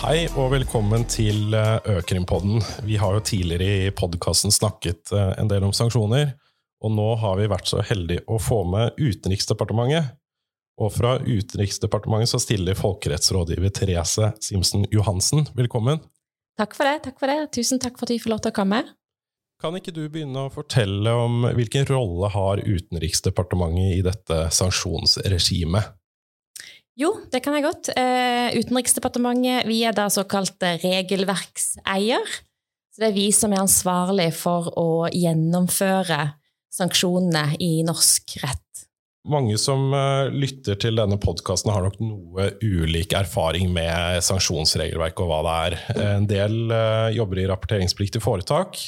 Hei og velkommen til eh, Økrimpodden. Vi har jo tidligere i podkasten snakket eh, en del om sanksjoner, og nå har vi vært så heldige å få med Utenriksdepartementet. Og fra Utenriksdepartementet så stiller folkerettsrådgiver Therese Simsen Johansen. Velkommen. Takk for det. takk for det. Tusen takk for at vi får lov til å komme. Kan ikke du begynne å fortelle om hvilken rolle har Utenriksdepartementet i dette sanksjonsregimet? Jo, det kan jeg godt. Eh, Utenriksdepartementet vi er da såkalt regelverkseier. Så det er vi som er ansvarlig for å gjennomføre sanksjonene i norsk rett. Mange som uh, lytter til denne podkasten, har nok noe ulik erfaring med sanksjonsregelverk og hva det er. En del jobber i rapporteringspliktig foretak,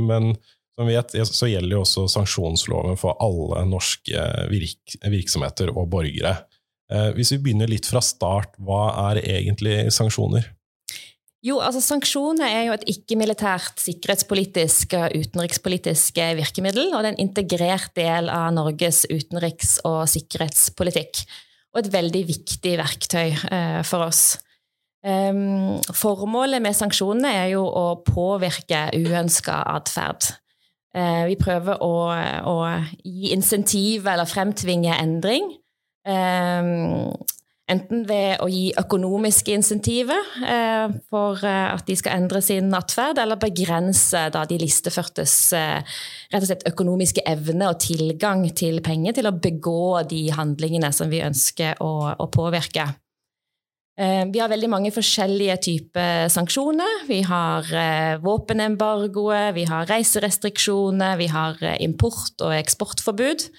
men som vi vet, så gjelder jo også sanksjonsloven for alle norske virk virksomheter og borgere. Eh, hvis vi begynner litt fra start, hva er egentlig sanksjoner? Jo, altså Sanksjoner er jo et ikke-militært sikkerhetspolitisk og utenrikspolitisk virkemiddel, og det er en integrert del av Norges utenriks- og sikkerhetspolitikk. Og et veldig viktig verktøy eh, for oss. Um, formålet med sanksjonene er jo å påvirke uønska atferd. Uh, vi prøver å, å gi insentiv eller fremtvinge endring enten ved å gi økonomiske insentiver eh, for eh, at de skal endre sin atferd, eller begrense da, de listeførtes eh, rett og slett økonomiske evne og tilgang til penger til å begå de handlingene som vi ønsker å, å påvirke. Ehm, vi har veldig mange forskjellige typer sanksjoner. Vi har våpenembargoer, vi har reiserestriksjoner, vi har import- og eksportforbud.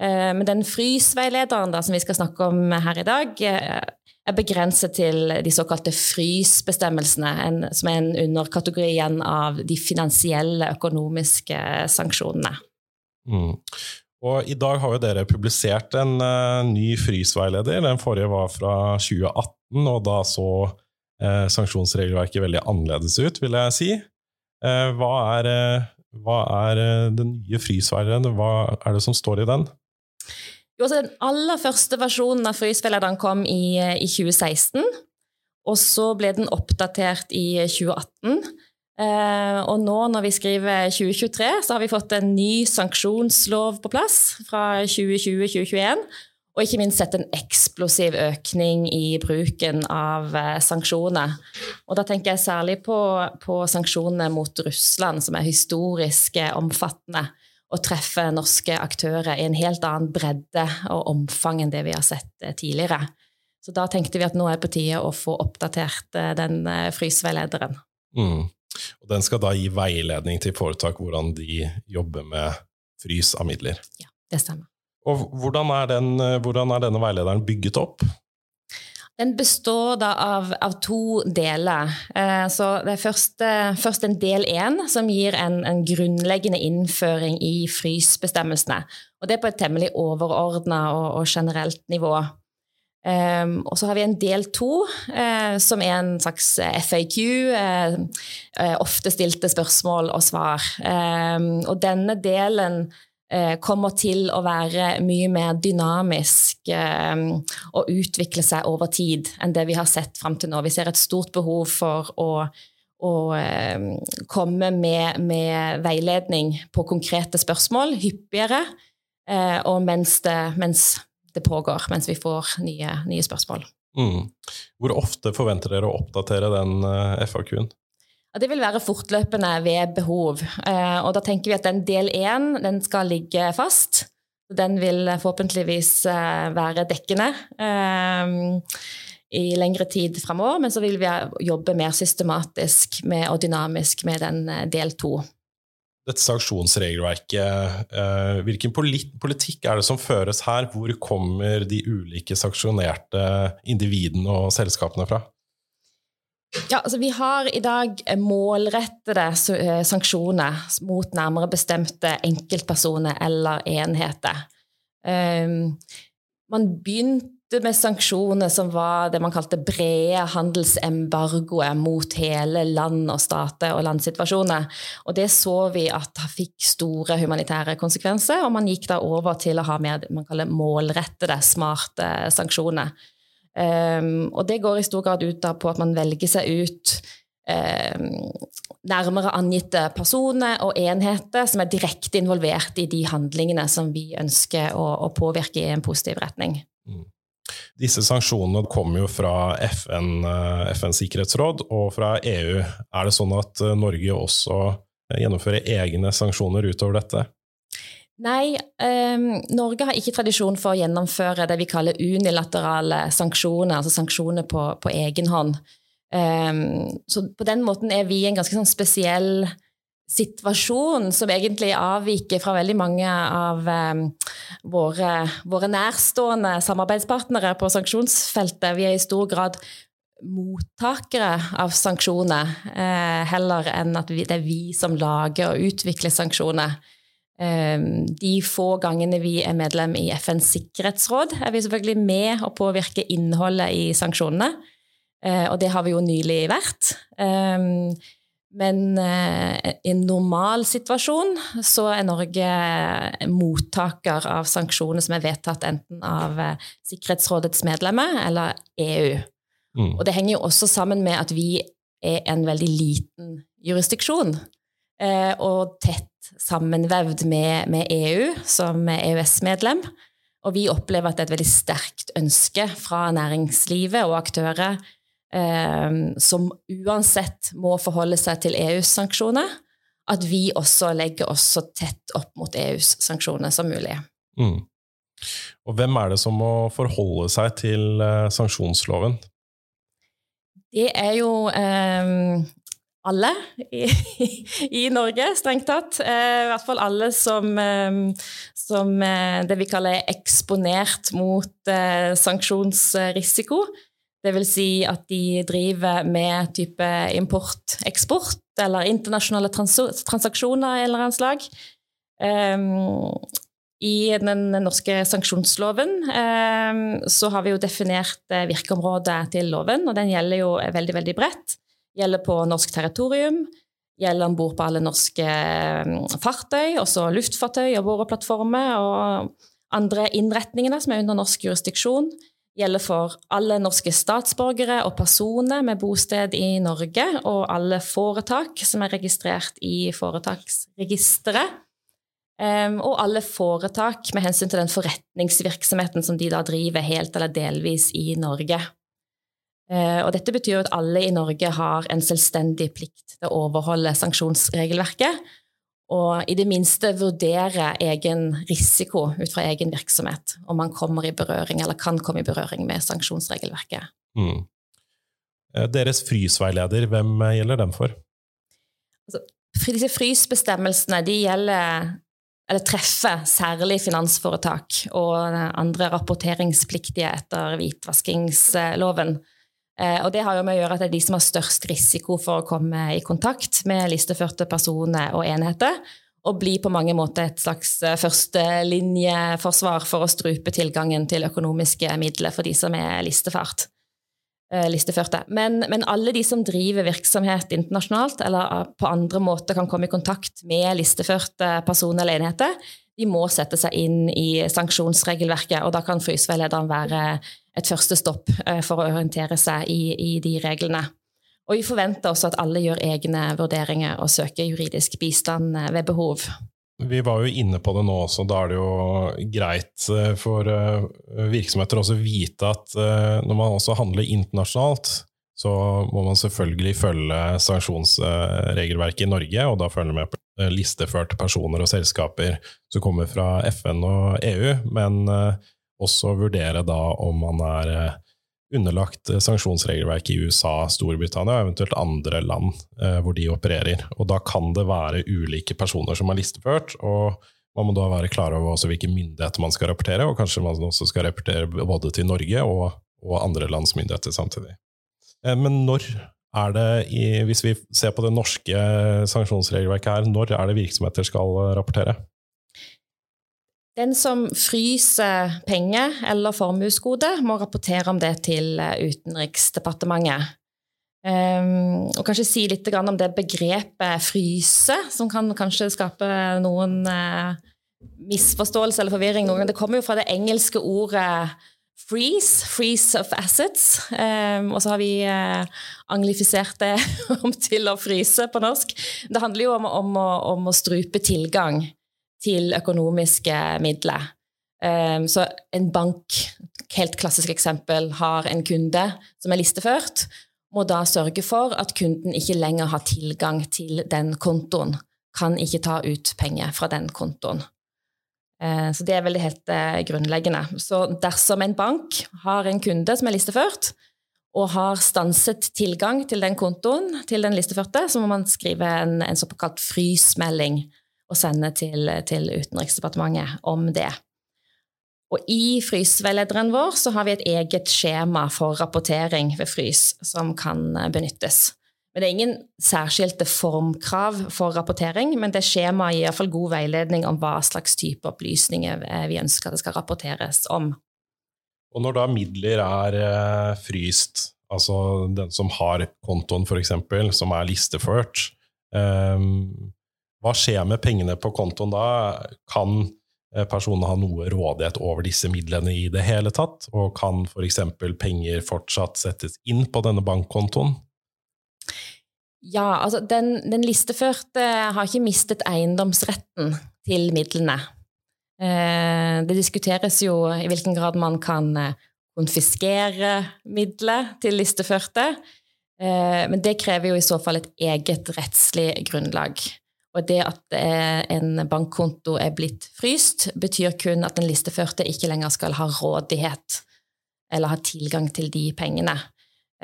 Eh, men den frysveilederen da, som vi skal snakke om her i dag, eh, er begrenset til de såkalte frysbestemmelsene, som er en underkategori igjen av de finansielle økonomiske sanksjonene. Mm. Og I dag har jo dere publisert en uh, ny frysveileder. Den forrige var fra 2018, og da så uh, sanksjonsregelverket veldig annerledes ut, vil jeg si. Uh, hva er, hva er den nye frysveilederen? Hva er det som står i den? Jo, altså Den aller første versjonen av Frysveilederen kom i, eh, i 2016. Og så ble den oppdatert i 2018. Eh, og nå når vi skriver 2023, så har vi fått en ny sanksjonslov på plass fra 2020-2021. Og ikke minst sett en eksplosiv økning i bruken av eh, sanksjoner. Og da tenker jeg særlig på, på sanksjonene mot Russland, som er historisk omfattende å treffe norske aktører i en helt annen bredde og omfang enn det vi har sett eh, tidligere. Så da tenkte vi at nå er det på tide å få oppdatert eh, den eh, frysveilederen. Mm. Og den skal da gi veiledning til foretak hvordan de jobber med frys av midler? Ja, det stemmer. Og hvordan er, den, hvordan er denne veilederen bygget opp? Den består da av, av to deler. Eh, så det er først, først en del én, som gir en, en, grunnleggende innføring i frysbestemmelsene. Og det er på et temmelig overordna og, og, generelt nivå. Um, og så har vi en del to, uh, som er en slags FAQ, uh, uh, ofte stilte spørsmål og svar. Um, og denne delen Eh, kommer til å være mye mer dynamisk eh, og utvikle seg over tid enn det vi har sett fram til nå. Vi ser et stort behov for å, å eh, komme med, med, veiledning på konkrete spørsmål hyppigere, og mens det, mens det, pågår, mens vi får nye, nye spørsmål. Mm. Hvor ofte forventer dere å oppdatere den FAQ-en? Det vil være fortløpende ved behov. Eh, og da tenker vi at den del én den skal ligge fast. Den vil forhåpentligvis eh, være dekkende eh, i lengre tid framover. Men så vil vi jobbe mer systematisk med, og dynamisk med den del to. Dette sanksjonsregelverket, hvilken politikk er det som føres her? Hvor kommer de ulike sanksjonerte individene og selskapene fra? Ja, altså Vi har i dag målrettede eh, sanksjoner mot nærmere bestemte enkeltpersoner eller enheter. Um, man begynte med sanksjoner som var det man kalte brede handelsembargoer mot hele land og stater og landsituasjoner. Og det så vi at fikk store humanitære konsekvenser, og man gikk da over til å ha mer man kaller målrettede, smarte sanksjoner. Um, og det går i stor grad ut på at man velger seg ut um, nærmere angitte personer og enheter som er direkte involvert i de handlingene som vi ønsker å, å påvirke i en positiv retning. Mm. Disse sanksjonene kommer jo fra FN, eh, FNs sikkerhetsråd og fra EU. Er det sånn at eh, Norge også gjennomfører egne sanksjoner utover dette? Nei, eh, Norge har ikke tradisjon for å gjennomføre det vi kaller unilaterale sanksjoner, altså sanksjoner på, på egen hånd. Eh, så på den måten er vi i en ganske sånn spesiell situasjon som egentlig avviker fra veldig mange av eh, våre, våre, nærstående samarbeidspartnere på sanksjonsfeltet. Vi er i stor grad mottakere av sanksjoner, eh, heller enn at vi, det er vi som lager og utvikler sanksjoner. Ehm, de få gangene vi er medlem i FNs sikkerhetsråd, er vi selvfølgelig med å påvirke innholdet i sanksjonene. Eh, og det har vi jo nylig vært. Ehm, men eh, i en normal situasjon så er Norge mottaker av sanksjoner som er vedtatt enten av eh, Sikkerhetsrådets medlemmer eller EU. Mm. Og det henger jo også sammen med at vi er en veldig liten jurisdiksjon og tett sammenvevd med, med EU som EØS-medlem. Og vi opplever at det er et veldig sterkt ønske fra næringslivet og aktører eh, som uansett må forholde seg til EUs sanksjoner, at vi også legger oss så tett opp mot EUs sanksjoner som mulig. Mm. Og hvem er det som må forholde seg til eh, sanksjonsloven? Det er jo eh, alle i, i, Norge, strengt tatt. Eh, I hvert fall alle som, eh, som eh, det vi kaller eksponert mot sanksjonsrisiko. Det vil si at de driver med type import, eksport eller internasjonale trans transaksjoner av en eller annen slag. I den norske sanksjonsloven så har vi jo definert virkeområdet til loven, og den gjelder jo veldig, veldig bredt gjelder på norsk territorium, gjelder om bord på alle norske mm, fartøy, også luftfartøy og boreplattformer og andre innretningene som er under norsk jurisdiksjon. Gjelder for alle norske statsborgere og personer med bosted i Norge, og alle foretak som er registrert i foretaksregisteret. Um, og alle foretak med hensyn til den forretningsvirksomheten som de da driver helt eller delvis i Norge. Eh, og dette betyr at alle i Norge har en selvstendig plikt til å overholde sanksjonsregelverket, og i det minste vurdere egen risiko ut fra egen virksomhet, om man kommer i berøring eller kan komme i berøring med sanksjonsregelverket. Mm. Eh, deres frysveileder, hvem gjelder den for? Altså, disse frysbestemmelsene de gjelder eller treffer særlig finansforetak og andre rapporteringspliktige etter hvitvaskingsloven. Eh, og det har jo med å gjøre at det er de som har størst risiko for å komme i kontakt med listeførte personer og enheter, og bli på mange måter et slags eh, førstelinjeforsvar for å strupe tilgangen til økonomiske midler for de som er listefart, eh, listeførte. Men, men, alle de som driver virksomhet internasjonalt, eller på andre måter kan komme i kontakt med listeførte personer eller enheter, de må sette seg inn i sanksjonsregelverket, og da kan fryseveilederen være et første stopp eh, for å orientere seg i, i, de reglene. Og vi forventer også at alle gjør egne vurderinger og søker juridisk bistand eh, ved behov. Vi var jo inne på det nå også, da er det jo greit eh, for virksomheter også vite at når man også handler internasjonalt, så må man selvfølgelig følge sanksjonsregelverket i Norge, og da følge med på listeførte personer og selskaper som kommer fra FN og EU, men eh, også vurdere da om man er eh, underlagt sanksjonsregelverket i USA, Storbritannia og eventuelt andre land eh, hvor de opererer. Og da kan det være ulike personer som er listeført, og man må da være klar over også hvilke myndigheter man skal rapportere, og kanskje man også skal rapportere både til Norge og, og andre lands myndigheter samtidig. Men når er det, i, hvis vi ser på det norske sanksjonsregelverket her, når er det virksomheter skal rapportere? Den som fryser penger eller formuesgode, må rapportere om det til Utenriksdepartementet. Um, og kanskje si litt om det begrepet 'fryse', som kan kanskje skape noen uh, misforståelse eller forvirring. Det kommer jo fra det engelske ordet freeze, freeze of assets. Um, og så har vi uh, anglifisert det om til å fryse på norsk. Det handler jo om, om, å, om å, strupe tilgang til økonomiske midler. Um, så en bank, helt klassisk eksempel, har en kunde som er listeført, må da sørge for at kunden ikke lenger har tilgang til den kontoen. Kan ikke ta ut penger fra den kontoen. Eh, så det er veldig helt eh, grunnleggende. Så dersom en bank har en kunde som er listeført, og har stanset tilgang til den kontoen til den listeførte, så må man skrive en, en såkalt frysmelding og sende til, til Utenriksdepartementet om det. Og i frysveilederen vår så har vi et eget skjema for rapportering ved frys som kan eh, benyttes. Men Det er ingen særskilte formkrav for rapportering, men det skjemaet gir iallfall god veiledning om hva slags type opplysninger eh, vi ønsker det skal rapporteres om. Og når da midler er eh, fryst, altså den som har kontoen f.eks., som er listeført, eh, hva skjer med pengene på kontoen da? Kan personene personen ha noe rådighet over disse midlene i det hele tatt? Og kan f.eks. penger fortsatt settes inn på denne bankkontoen? Ja, altså den, den, listeførte har ikke mistet eiendomsretten til midlene. Eh, det diskuteres jo i hvilken grad man kan eh, konfiskere midler til listeførte. Eh, men det krever jo i så fall et eget rettslig grunnlag. Og det at en bankkonto er blitt fryst, betyr kun at den listeførte ikke lenger skal ha rådighet eller ha tilgang til de pengene.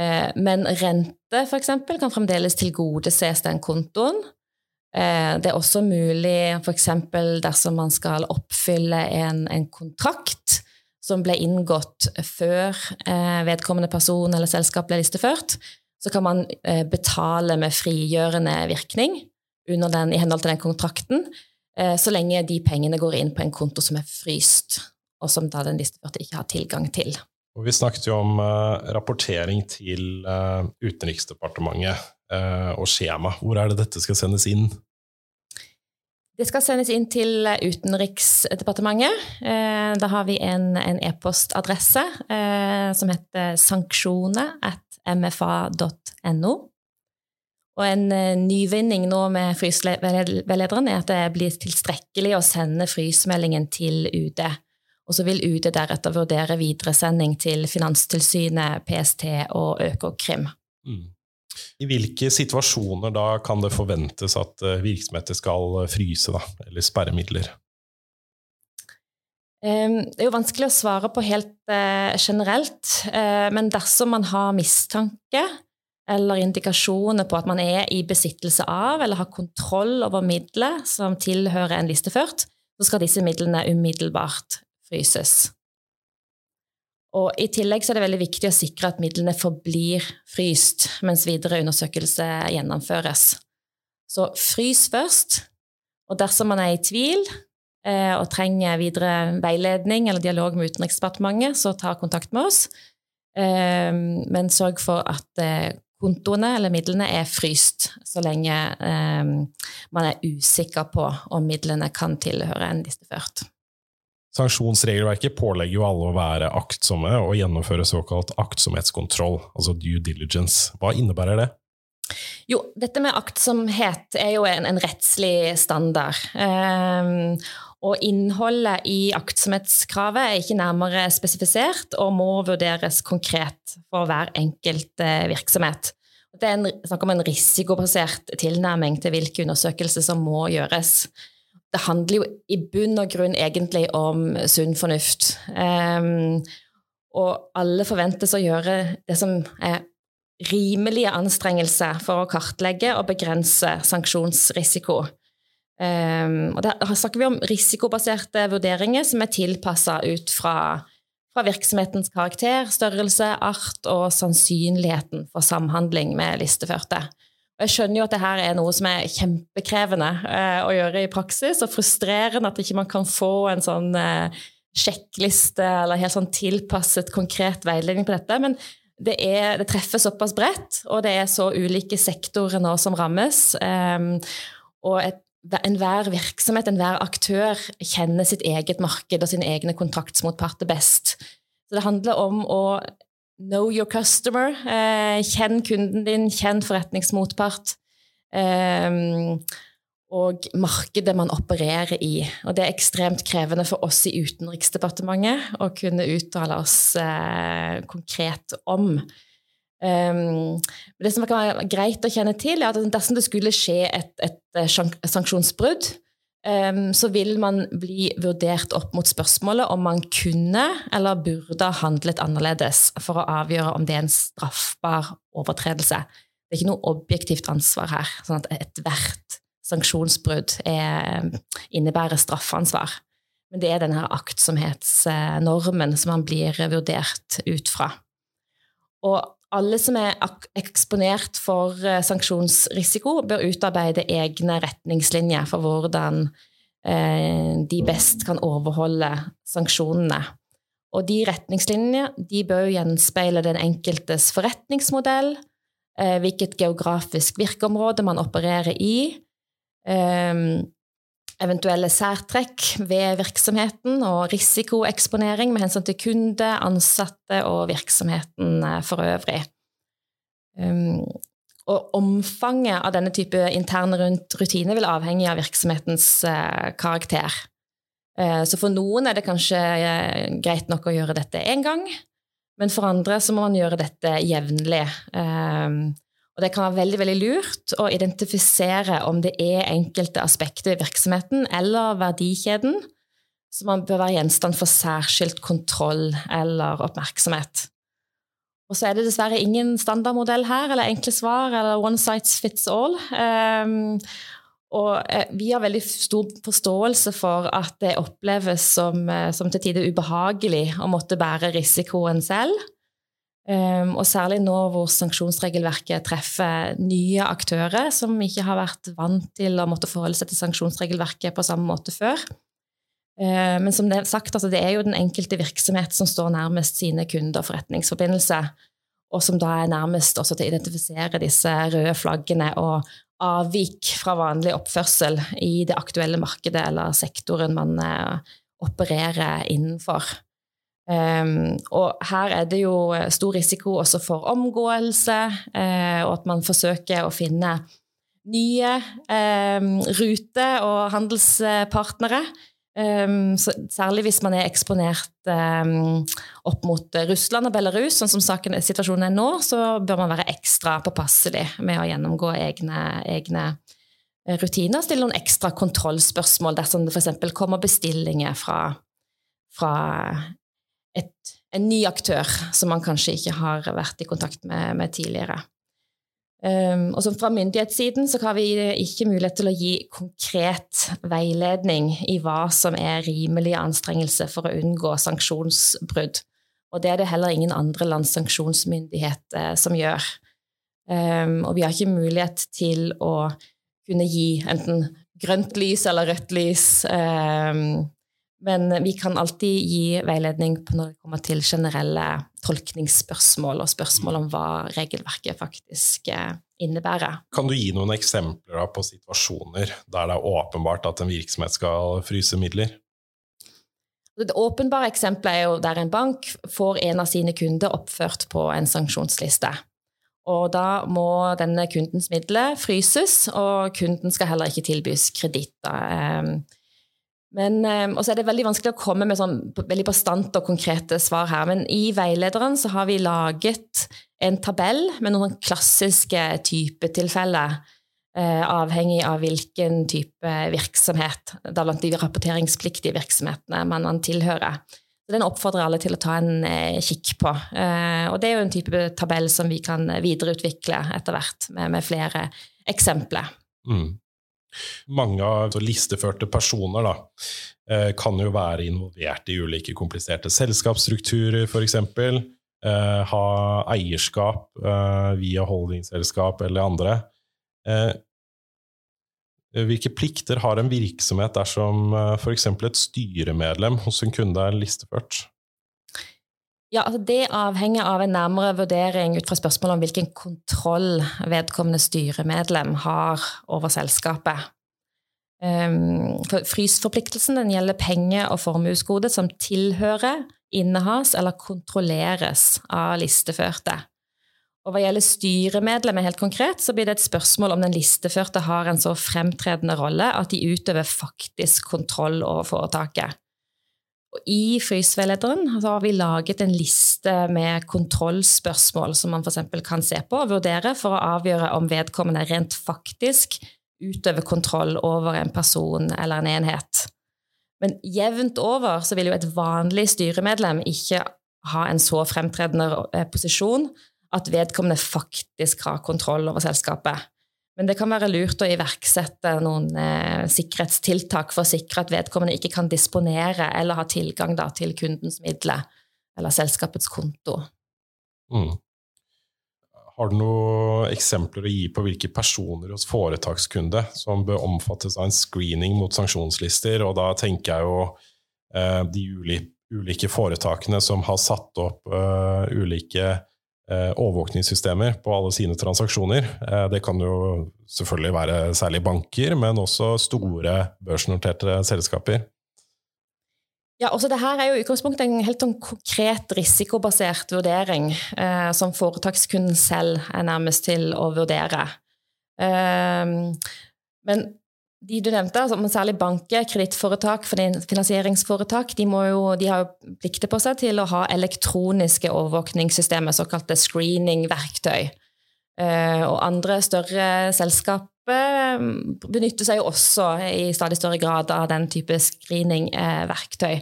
Eh, men rente f.eks. kan fremdeles tilgodeses den kontoen. Eh, det er også mulig f.eks. dersom man skal oppfylle en, en, kontrakt som ble inngått før eh, vedkommende person eller selskap ble listeført, så kan man betale med frigjørende virkning den, i henhold til den kontrakten, så lenge de pengene går inn på en konto som er fryst, og som da den listeførte ikke har tilgang til. Og vi snakket jo om uh, rapportering til uh, Utenriksdepartementet uh, og skjema. Hvor er det dette skal sendes inn? Det skal sendes inn til Utenriksdepartementet. Da har vi en e-postadresse e som heter sanksjoner.mfa.no. Og en nyvinning nå med frysveilederen er at det blir tilstrekkelig å sende frysmeldingen til UD. Og så vil UD deretter vurdere videresending til Finanstilsynet, PST og Økokrim. Mm. I hvilke situasjoner da kan det forventes at eh, virksomheter skal fryse, da, eller sperre midler? Det er jo vanskelig å svare på helt uh, generelt, men dersom man har mistanke eller indikasjoner på at man er i besittelse av eller har kontroll over midler som tilhører en listeført, så skal disse midlene umiddelbart fryses. Og I tillegg er det veldig viktig å sikre at midlene forblir fryst mens videre undersøkelse gjennomføres. Så frys først, og dersom man er i tvil eh, og trenger videre veiledning eller dialog med Utenriksdepartementet, så ta kontakt med oss. Eh, men sørg for at eh, kontoene eller midlene er fryst så lenge eh, man er usikker på om midlene kan tilhøre en listeført. Sanksjonsregelverket pålegger jo alle å være aktsomme og gjennomføre såkalt aktsomhetskontroll, altså due diligence. Hva innebærer det? Jo, dette med aktsomhet er jo en, en rettslig standard. Um, og innholdet i aktsomhetskravet er ikke nærmere spesifisert og må vurderes konkret for hver enkelt uh, virksomhet. Det er en, snakk om en risikobasert tilnærming til hvilke undersøkelser som må gjøres det handler jo i bunn og grunn egentlig om sunn fornuft. Um, og alle forventes å gjøre det som er rimelige anstrengelser for å kartlegge og begrense sanksjonsrisiko. Um, og Der snakker vi om risikobaserte vurderinger som er tilpassa ut fra, fra, virksomhetens karakter, størrelse, art og sannsynligheten for samhandling med listeførte. Jeg skjønner jo at det her er noe som er kjempekrevende eh, å gjøre i praksis, og frustrerende at ikke man kan få en sånn eh, sjekkliste eller helt sånn tilpasset, konkret veiledning på dette. Men det, er, det treffer såpass bredt, og det er så ulike sektorer nå som rammes. Um, og enhver virksomhet, enhver aktør, kjenner sitt eget marked og sine egne kontraktsmotparter best. Så det handler om å know your customer. Eh, kjenn kunden din, kjenn forretningsmotpart. Eh, og markedet man opererer i. Og det er ekstremt krevende for oss i Utenriksdepartementet å kunne uttale oss eh, konkret om. Um, det som kan være greit å kjenne til, er at dersom det skulle skje et, et, sanksjonsbrudd, så vil man bli vurdert opp mot spørsmålet om man kunne eller burde ha handlet annerledes for å avgjøre om det er en straffbar overtredelse. Det er ikke noe objektivt ansvar her. sånn at ethvert sanksjonsbrudd er, innebærer straffansvar. Men det er denne aktsomhetsnormen som man blir vurdert ut fra. Og alle som er eksponert for eh, sanksjonsrisiko, bør utarbeide egne retningslinjer for hvordan eh, de best kan overholde sanksjonene. Og de retningslinjene de bør gjenspeile den enkeltes forretningsmodell, eh, hvilket geografisk virkeområde man opererer i, eventuelle særtrekk ved virksomheten og risikoeksponering med hensyn til kunde, ansatte og virksomheten eh, for øvrig. Ehm, og omfanget av denne type interne rutiner vil avhenge av virksomhetens eh, karakter. Eh, så for noen er det kanskje greit nok å gjøre dette én gang, men for andre så må man gjøre dette jevnlig. Og det kan være veldig veldig lurt å identifisere om det er enkelte aspekter i virksomheten eller verdikjeden som man bør være gjenstand for særskilt kontroll eller oppmerksomhet. Og så er det dessverre ingen standardmodell her, eller enkle svar, eller one size fits all. Um, og eh, vi har veldig stor forståelse for at det oppleves som, eh, som til tider ubehagelig å måtte bære risikoen selv. Um, og særlig nå hvor sanksjonsregelverket treffer nye aktører som ikke har vært vant til å måtte forholde seg til sanksjonsregelverket på samme måte før. Uh, men som det er sagt, altså, det er jo den enkelte virksomhet som står nærmest sine kunder og forretningsforbindelser, og som da er nærmest også til å identifisere disse røde flaggene og avvik fra vanlig oppførsel i det aktuelle markedet eller sektoren man uh, opererer innenfor. Um, og her er det jo eh, stor risiko også for omgåelse, uh, og at man forsøker å finne nye um, ruter og handelspartnere. Um, særlig hvis man er eksponert opp mot Russland og Belarus, sånn som saken, situasjonen er nå, så bør man være ekstra påpasselig med å gjennomgå egne, egne rutiner. Stille noen ekstra kontrollspørsmål dersom det f.eks. kommer bestillinger fra fra et, en ny aktør som man kanskje ikke har vært i kontakt med, med tidligere. Um, og Fra myndighetssiden så har vi ikke mulighet til å gi konkret veiledning i hva som er rimelig anstrengelse for å unngå sanksjonsbrudd. Og det er det heller ingen andre lands sanksjonsmyndighet eh, som gjør. Um, og vi har ikke mulighet til å kunne gi enten grønt lys eller rødt lys um, men vi kan alltid gi veiledning på når det kommer til generelle tolkningsspørsmål og spørsmål om hva regelverket faktisk eh, innebærer. Kan du gi noen eksempler på situasjoner der det er åpenbart at en virksomhet skal fryse midler? Det åpenbare eksempelet er jo der en bank får en av sine kunder oppført på en sanksjonsliste. Og da må denne kundens midler fryses, og kunden skal heller ikke tilbys kreditt. Men, eh, og så er det veldig vanskelig å komme med sånn veldig bastante og konkrete svar her. Men i veilederen så har vi laget en tabell med noen klassiske typetilfeller. Eh, avhengig av hvilken type virksomhet, da blant de rapporteringspliktige virksomhetene man, tilhører. Så Den oppfordrer alle til å ta en eh, kikk på. Og Det er jo en type tabell som vi kan videreutvikle etter hvert, med, med flere eksempler. Mm. Mange av listeførte personer da, eh, kan jo være involvert i ulike kompliserte selskapsstrukturer, f.eks. Eh, ha eierskap eh, via holdingselskap eller andre. Hvilke plikter har en virksomhet dersom f.eks. et styremedlem hos en kunde er listeført? Ja, altså Det avhenger av en nærmere vurdering ut fra spørsmålet om hvilken kontroll vedkommende styremedlem har over selskapet. Um, Frysforpliktelsen gjelder penge- og formuesgode som tilhører innehas eller kontrolleres av listeførte. Og Hva gjelder styremedlemmer, helt konkret, så blir det et spørsmål om den listeførte har en så fremtredende rolle at de utøver faktisk kontroll over foretaket. I frysveilederen har vi laget en liste med kontrollspørsmål som man f.eks. kan se på og vurdere for å avgjøre om vedkommende rent faktisk utøver kontroll over en person eller en enhet. Men jevnt over så vil jo et vanlig styremedlem ikke ha en så fremtredende posisjon at vedkommende faktisk har kontroll over selskapet. Men det kan være lurt å iverksette noen eh, sikkerhetstiltak for å sikre at vedkommende ikke kan disponere eller ha tilgang da, til kundens midler eller selskapets konto. Mm. Har du noen eksempler å gi på hvilke personer hos foretakskunde som bør omfattes av en screening mot sanksjonslister? Og da tenker jeg jo eh, de ulike foretakene som har satt opp eh, ulike overvåkningssystemer på alle sine transaksjoner. Eh, det kan jo selvfølgelig være særlig banker, men også store børsnoterte selskaper. Ja, også det her er jo i utgangspunktet en helt sånn konkret risikobasert vurdering eh, som foretakskunden selv er nærmest til å vurdere. Eh, men de du nevnte, altså, særlig banker, kredittforetak, finansieringsforetak, de, jo, de, har jo plikter på seg til å ha elektroniske overvåkningssystemer, såkalte screening-verktøy. Uh, og andre større selskaper mm, benytter seg jo også i stadig større grad av den type screening-verktøy.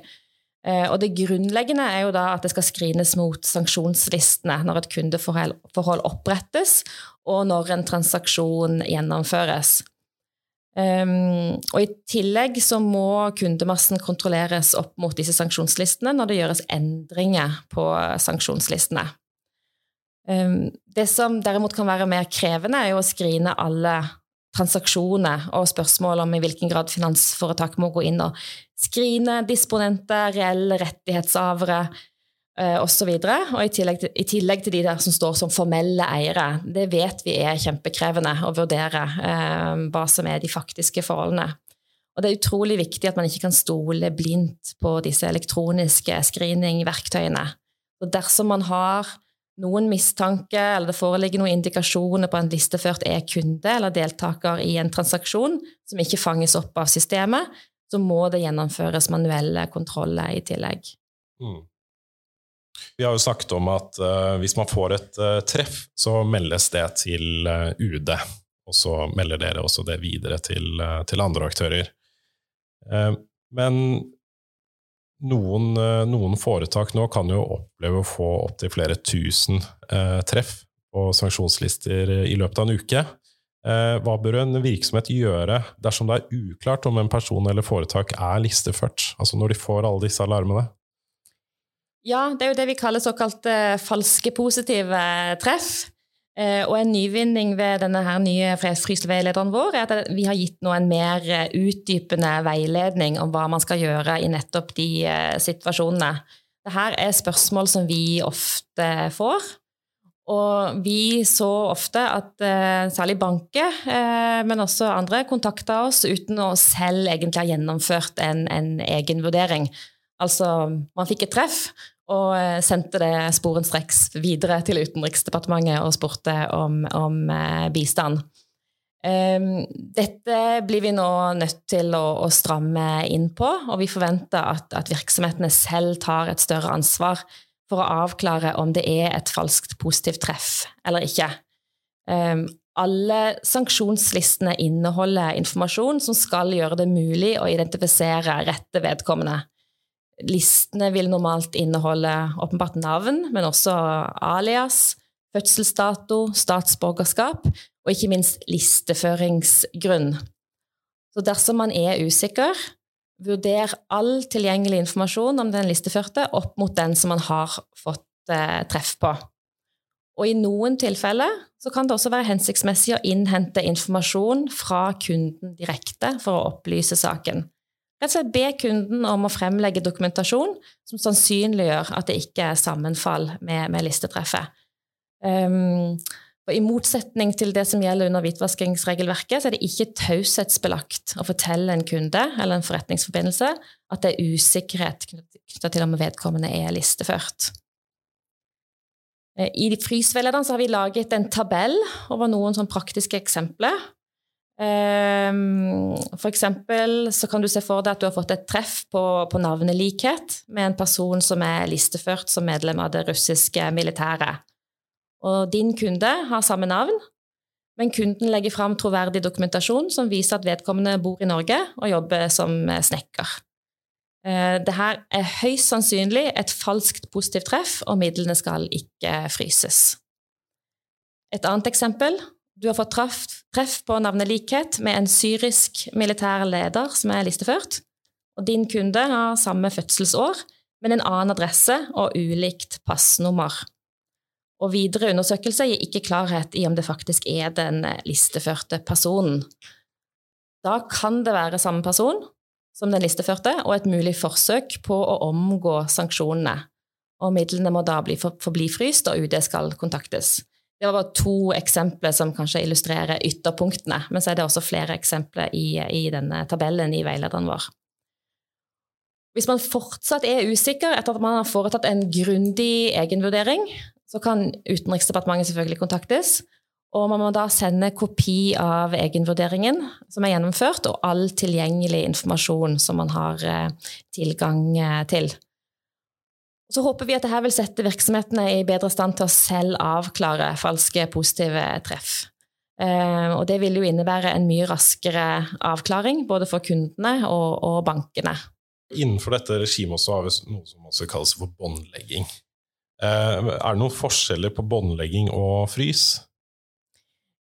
Uh, og det grunnleggende er jo da at det skal screenes mot sanksjonslistene når et kundeforhold opprettes, og når en transaksjon gjennomføres. Um, og I tillegg så må kundemassen kontrolleres opp mot disse sanksjonslistene når det gjøres endringer på sanksjonslistene. Um, det som derimot kan være mer krevende, er jo å skrine alle transaksjoner og spørsmål om i hvilken grad finansforetak må gå inn og skrine disponenter, reelle rettighetshavere, osv. Og, og, og i tillegg, til, i tillegg til de der som står som formelle eiere. Det vet vi er kjempekrevende å vurdere eh, hva som er de faktiske forholdene. Og det er utrolig viktig at man ikke kan stole blindt på disse elektroniske screeningverktøyene. Og dersom man har noen mistanke eller det foreligger noen indikasjoner på en listeført e-kunde eller deltaker i en transaksjon som ikke fanges opp av systemet, så må det gjennomføres manuelle kontroller i tillegg. Mm. Vi har jo snakket om at uh, hvis man får et uh, treff, så meldes det til uh, UD. Og så melder dere også det videre til, til andre aktører. men noen, noen, foretak nå kan jo oppleve å få opptil flere tusen treff på sanksjonslister i løpet av en uke. Hva bør en virksomhet gjøre dersom det er uklart om en person eller foretak er listeført? Altså når de får alle disse alarmene? Ja, det er jo det vi kaller såkalt eh, falske positive treff. Uh, og en nyvinning ved denne her nye fryseveilederen vår er at vi har gitt nå en mer utdypende veiledning om hva man skal gjøre i nettopp de situasjonene. Dette er spørsmål som vi ofte får. Og vi så ofte at særlig banker, men også andre, kontakta oss uten å selv egentlig ha gjennomført en, en egen vurdering. Altså, man fikk et treff og eh, sendte det sporenstreks videre til Utenriksdepartementet og spurte om, om eh, bistand. Um, dette blir vi nå nødt til å, å, stramme inn på, og vi forventer at, at, virksomhetene selv tar et større ansvar for å avklare om det er et falskt positivt treff eller ikke. Um, alle sanksjonslistene inneholder informasjon som skal gjøre det mulig å identifisere rette vedkommende. Listene vil normalt inneholde åpenbart navn, men også alias, fødselsdato, statsborgerskap og ikke minst listeføringsgrunn. Så dersom man er usikker, vurder all tilgjengelig informasjon om den listeførte opp mot den som man har fått eh, treff på. Og i noen tilfeller så kan det også være hensiktsmessig å innhente informasjon fra kunden direkte for å opplyse saken. Rett og slett be kunden om å fremlegge dokumentasjon som sannsynliggjør at det ikke er sammenfall med, med listetreffet. Um, Og I motsetning til det som gjelder under hvitvaskingsregelverket, så er det ikke taushetsbelagt å fortelle en kunde eller en forretningsforbindelse at det er usikkerhet knytta til om vedkommende er listeført. Eh, I frysveilederen har vi laget en tabell over noen praktiske eksempler. Ehm, eksempel så kan du se for deg at du har fått et treff på, på navnelikhet med en person som er listeført som medlem av det russiske militæret. Og din kunde har samme navn, men kunden legger fram troverdig dokumentasjon som viser at vedkommende bor i Norge og jobber som snekker. Eh, Dette er høyst sannsynlig et falskt positivt treff, og midlene skal ikke fryses. Et annet eksempel du har fått treff, treff på navnelikhet med en syrisk militær leder som er listeført. Og din kunde har samme fødselsår, men en annen adresse og ulikt passnummer. Og videre undersøkelse gir ikke klarhet i om det faktisk er den listeførte personen. Da kan det være samme person som den listeførte, og et mulig forsøk på å omgå sanksjonene. Og midlene må da forbli fryst, og UD skal kontaktes. Det var bare to eksempler som kanskje illustrerer ytterpunktene, men så er det også flere eksempler i, i denne tabellen i veilederen vår. Hvis man fortsatt er usikker etter at man har foretatt en grundig egenvurdering, så kan Utenriksdepartementet selvfølgelig kontaktes. Og man må da sende kopi av egenvurderingen som er gjennomført, og all tilgjengelig informasjon som man har eh, tilgang eh, Så håper vi at dette vil sette virksomhetene i bedre stand til å selv avklare falske positive treff. Eh, og det vil jo innebære en mye raskere avklaring, både for kundene og, og bankene. Innenfor dette regimet har vi noe som også kalles for båndlegging. Eh, er det noen forskjeller på båndlegging og frys?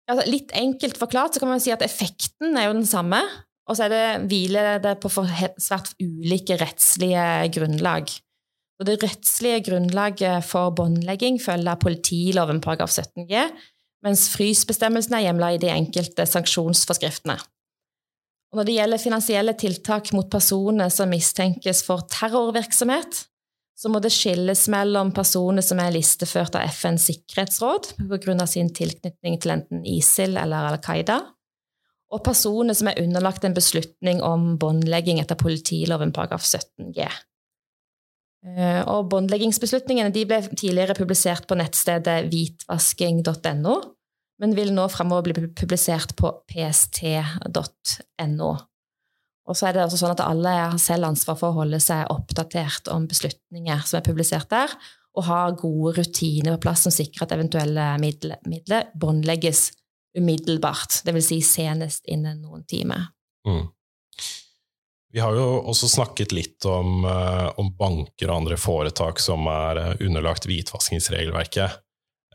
Altså, litt enkelt forklart så kan man si at effekten er jo den samme, og så hviler det på svært ulike rettslige grunnlag. Og det rettslige grunnlaget for båndlegging følger politiloven paragraf 17 g, mens frysbestemmelsene er hjemla i de enkelte sanksjonsforskriftene. Og når det gjelder finansielle tiltak mot personer som mistenkes for terrorvirksomhet, så må det skilles mellom personer som er listeført av FNs sikkerhetsråd pga. sin tilknytning til enten ISIL eller Al Qaida, og personer som er underlagt en beslutning om båndlegging etter politiloven paragraf 17 g. Eh, og båndleggingsbeslutningene ble tidligere publisert på nettstedet hvitvasking.no, men vil nå fremover bli publisert på pst.no. Og så er det også sånn at Alle har selv ansvar for å holde seg oppdatert om beslutninger som er publisert der, og ha gode rutiner på plass som sikrer at eventuelle midler, midler båndlegges umiddelbart, dvs. Si senest innen noen timer. Mm. Vi har jo også snakket litt om, eh, om, banker og andre foretak som er eh, underlagt hvitvaskingsregelverket.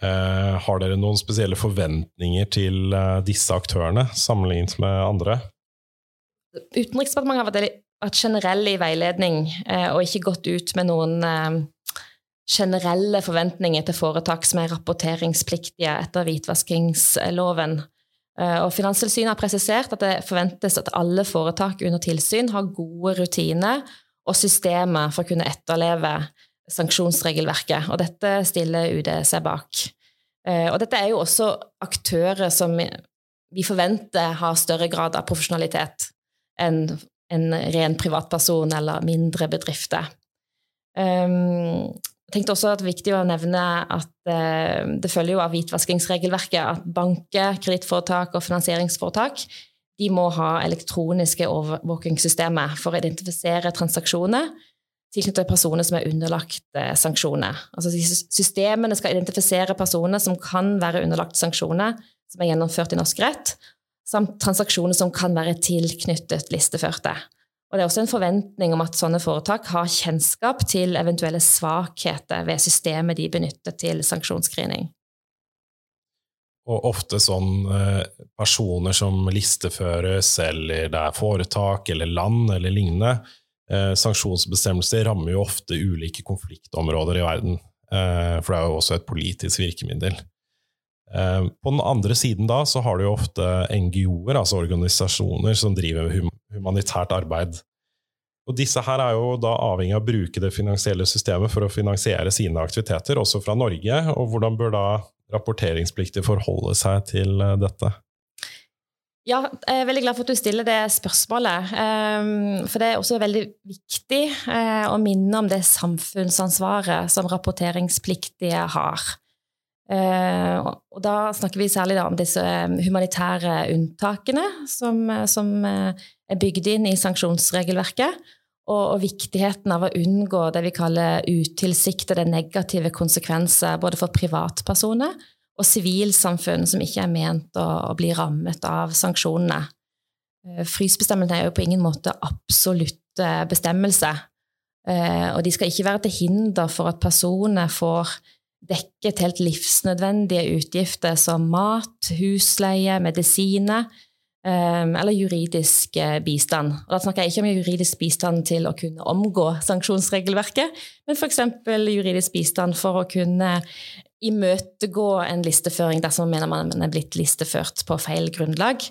Eh, har dere noen spesielle forventninger til disse aktørene sammenlignet med andre? Utenriksdepartementet har vært, generell i veiledning og ikke gått ut med noen generelle forventninger til foretak som er rapporteringspliktige etter hvitvaskingsloven. Eh, og Finanstilsynet har presisert at det forventes at alle foretak under tilsyn har gode rutiner og systemer for å kunne etterleve sanksjonsregelverket, og dette stiller UD seg bak. Eh, og dette er jo også aktører som vi forventer har større grad av profesjonalitet enn en ren privatperson eller mindre bedrifter. Jeg tenkte også at det er viktig å nevne at eh, det følger jo av hvitvaskingsregelverket at banker, kredittforetak og finansieringsforetak de må ha elektroniske overvåkingssystemer for å identifisere transaksjoner tilknyttet personer som er underlagt eh, sanksjoner. Altså Systemene skal identifisere personer som kan være underlagt sanksjoner som er gjennomført i norsk rett, samt transaksjoner som kan være tilknyttet listeførte. Og det er også en forventning om at sånne foretak har kjennskap til eventuelle svakheter ved systemet de benytter til sanksjonsscreening. Og ofte sånn eh, personer som listeføres, eller det er foretak eller land eller lignende. Eh, sanksjonsbestemmelser rammer jo ofte ulike konfliktområder i verden, eh, for det er jo også et politisk virkemiddel. På den andre siden da så har du jo ofte NGO-er, altså organisasjoner som driver humanitært arbeid. Og disse her er jo da avhengig av å bruke det finansielle systemet for å finansiere sine aktiviteter, også fra Norge. Og hvordan bør da rapporteringspliktig forholde seg til dette? Ja, jeg er veldig glad for at du stiller det spørsmålet. Ehm, for det er også veldig viktig eh, å minne om det samfunnsansvaret som rapporteringspliktige har. Eh, og da snakker vi særlig om disse humanitære unntakene som, som eh, er bygd inn i sanksjonsregelverket. Og, og, viktigheten av å unngå det vi kaller utilsiktede negative konsekvenser både for privatpersoner og sivilsamfunn som ikke er ment å, å bli rammet av sanksjonene. Eh, frysbestemmelsene er jo på ingen måte absolutte bestemmelser. Eh, og de skal ikke være til hinder for at personer får dekket helt livsnødvendige utgifter som mat, husleie, medisiner eh, eller juridisk bistand. Og da snakker jeg ikke om juridisk bistand til å kunne omgå sanksjonsregelverket, men f.eks. juridisk bistand for å kunne imøtegå en listeføring dersom man mener man er blitt listeført på feil grunnlag.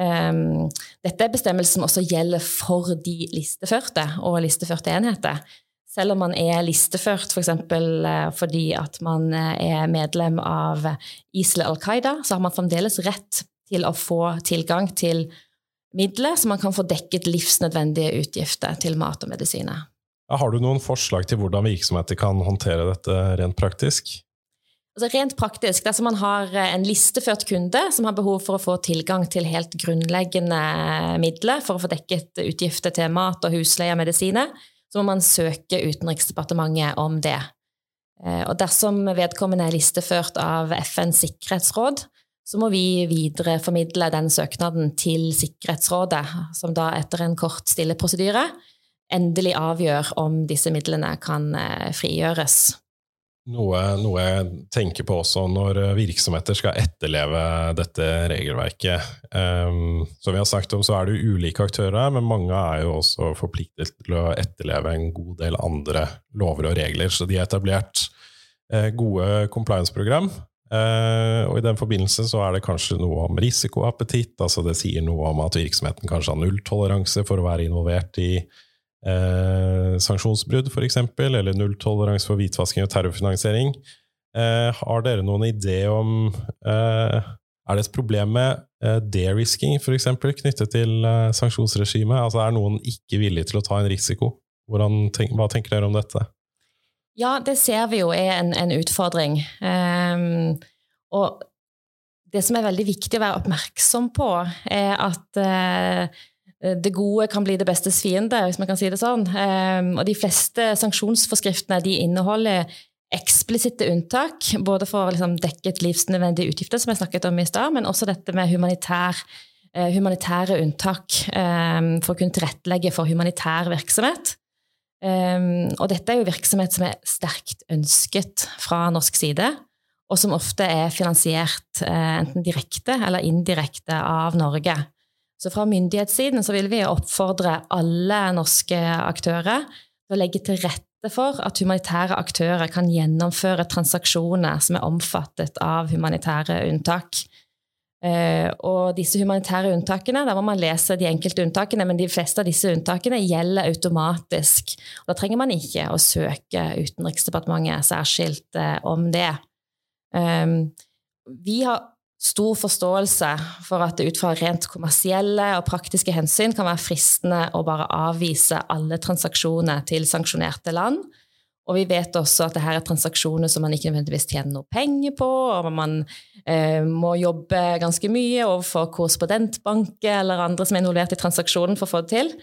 Um, dette er bestemmelsen også gjelder for de listeførte og listeførte enheter. Selv om man er listeført f.eks. For uh, fordi at man uh, er medlem av ISIL Al Qaida, så har man fremdeles rett til å få tilgang til midler, så man kan få dekket livsnødvendige utgifter til mat og medisiner. Har du noen forslag til hvordan virksomheter kan håndtere dette rent praktisk? Altså rent praktisk, dersom man har eh, en listeført kunde som har behov for å få tilgang til helt grunnleggende midler for å få dekket utgifter til mat og husleie og medisiner, så må man søke Utenriksdepartementet om det. Eh, og dersom vedkommende er listeført av FNs sikkerhetsråd, så må vi videreformidle den søknaden til Sikkerhetsrådet, som da etter en kort stille prosedyre endelig avgjør om disse midlene kan eh, frigjøres. Noe, noe, jeg tenker på også når virksomheter skal etterleve dette regelverket. Um, som vi har sagt om, så er det ulike aktører, men mange er jo også forpliktet til å etterleve en god del andre lover og regler. Så de har etablert uh, gode compliance-program. Uh, og i den forbindelse så er det kanskje noe om risikoappetitt. altså Det sier noe om at virksomheten kanskje har nulltoleranse for å være involvert i eh, sanksjonsbrudd, f.eks., eller nulltoleranse for hvitvasking og terrorfinansiering. Eh, har dere noen idé om eh, Er det et problem med eh, de-risking, f.eks., knyttet til eh, sanksjonsregimet? Altså Er noen ikke villig til å ta en risiko? Tenk, hva tenker dere om dette? Ja, det ser vi jo er en, en utfordring. Um, og det som er veldig viktig å være oppmerksom på, er at uh, det gode kan bli det bestes fiende, hvis man kan si det sånn. Ehm, og de fleste sanksjonsforskriftene de inneholder eksplisitte unntak, både for å liksom, dekket livsnødvendige utgifter, som jeg snakket om i stad, men også dette med humanitær, eh, humanitære unntak ehm, for å kunne tilrettelegge for humanitær virksomhet. Ehm, og dette er jo virksomhet som er sterkt ønsket fra norsk side, og som ofte er finansiert eh, enten direkte eller indirekte av Norge. Så fra myndighetssiden så vil vi oppfordre alle norske aktører til å legge til rette for at humanitære aktører kan gjennomføre transaksjoner som er omfattet av humanitære unntak. Uh, og disse humanitære unntakene, da må man lese de enkelte unntakene, men de fleste av disse unntakene gjelder automatisk. Og da trenger man ikke å søke Utenriksdepartementet særskilt uh, om det. Um, vi har stor forståelse for at det ut fra rent kommersielle og praktiske hensyn kan være fristende å bare avvise alle transaksjoner til sanksjonerte land. Og vi vet også at dette er transaksjoner som man ikke nødvendigvis tjener noe penger på, og man eh, må jobbe ganske mye overfor korrespondentbanker eller andre som er involvert i transaksjonen for å få det til.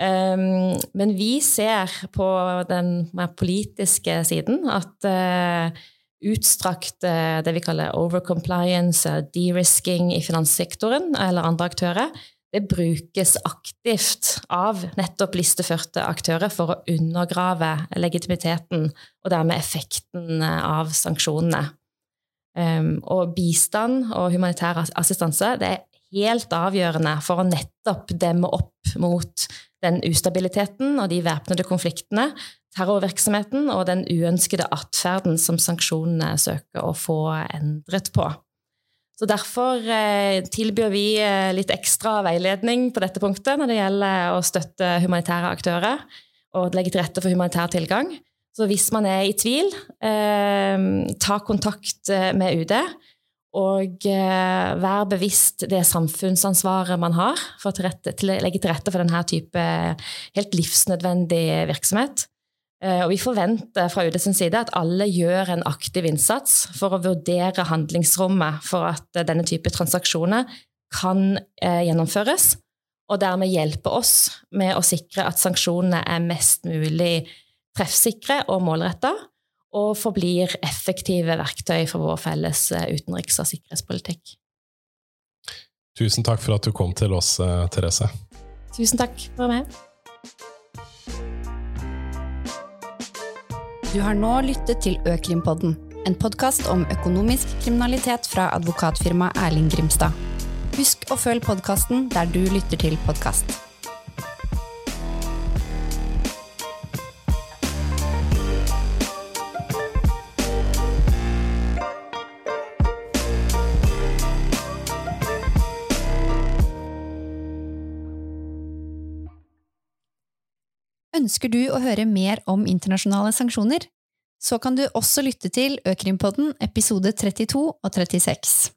Um, men vi ser på den mer politiske siden at uh, utstrakt eh, det vi kaller overcompliance, de-risking i finanssektoren eller andre aktører, det brukes aktivt av nettopp listeførte aktører for å undergrave legitimiteten og dermed effekten av sanksjonene. Um, og bistand og humanitær assistanse det er helt avgjørende for å nettopp demme opp mot den ustabiliteten og de væpnede konfliktene terrorvirksomheten og den uønskede atferden som sanksjonene søker å få endret på. Så Derfor eh, tilbyr vi eh, litt ekstra veiledning på dette punktet når det gjelder å støtte humanitære aktører og legge til rette for humanitær tilgang. Så hvis man er i tvil, eh, ta kontakt med UD. Og eh, vær bevisst det samfunnsansvaret man har for å legge til rette for denne type helt livsnødvendig virksomhet. Eh, og vi forventer fra UDs side at alle gjør en aktiv innsats for å vurdere handlingsrommet for at denne type transaksjoner kan eh, gjennomføres, og dermed hjelpe oss med å sikre at sanksjonene er mest mulig treffsikre og målretta, og forblir effektive verktøy for vår felles eh, utenriks- og sikkerhetspolitikk. Tusen takk for at du kom til oss, Therese. Tusen takk for meg. Du har nå lyttet til Økrimpodden, en podkast om økonomisk kriminalitet fra advokatfirmaet Erling Grimstad. Husk å følge podkasten der du lytter til podkast. Ønsker du å høre mer om internasjonale sanksjoner? Så kan du også lytte til Økrimpodden episode 32 og 36.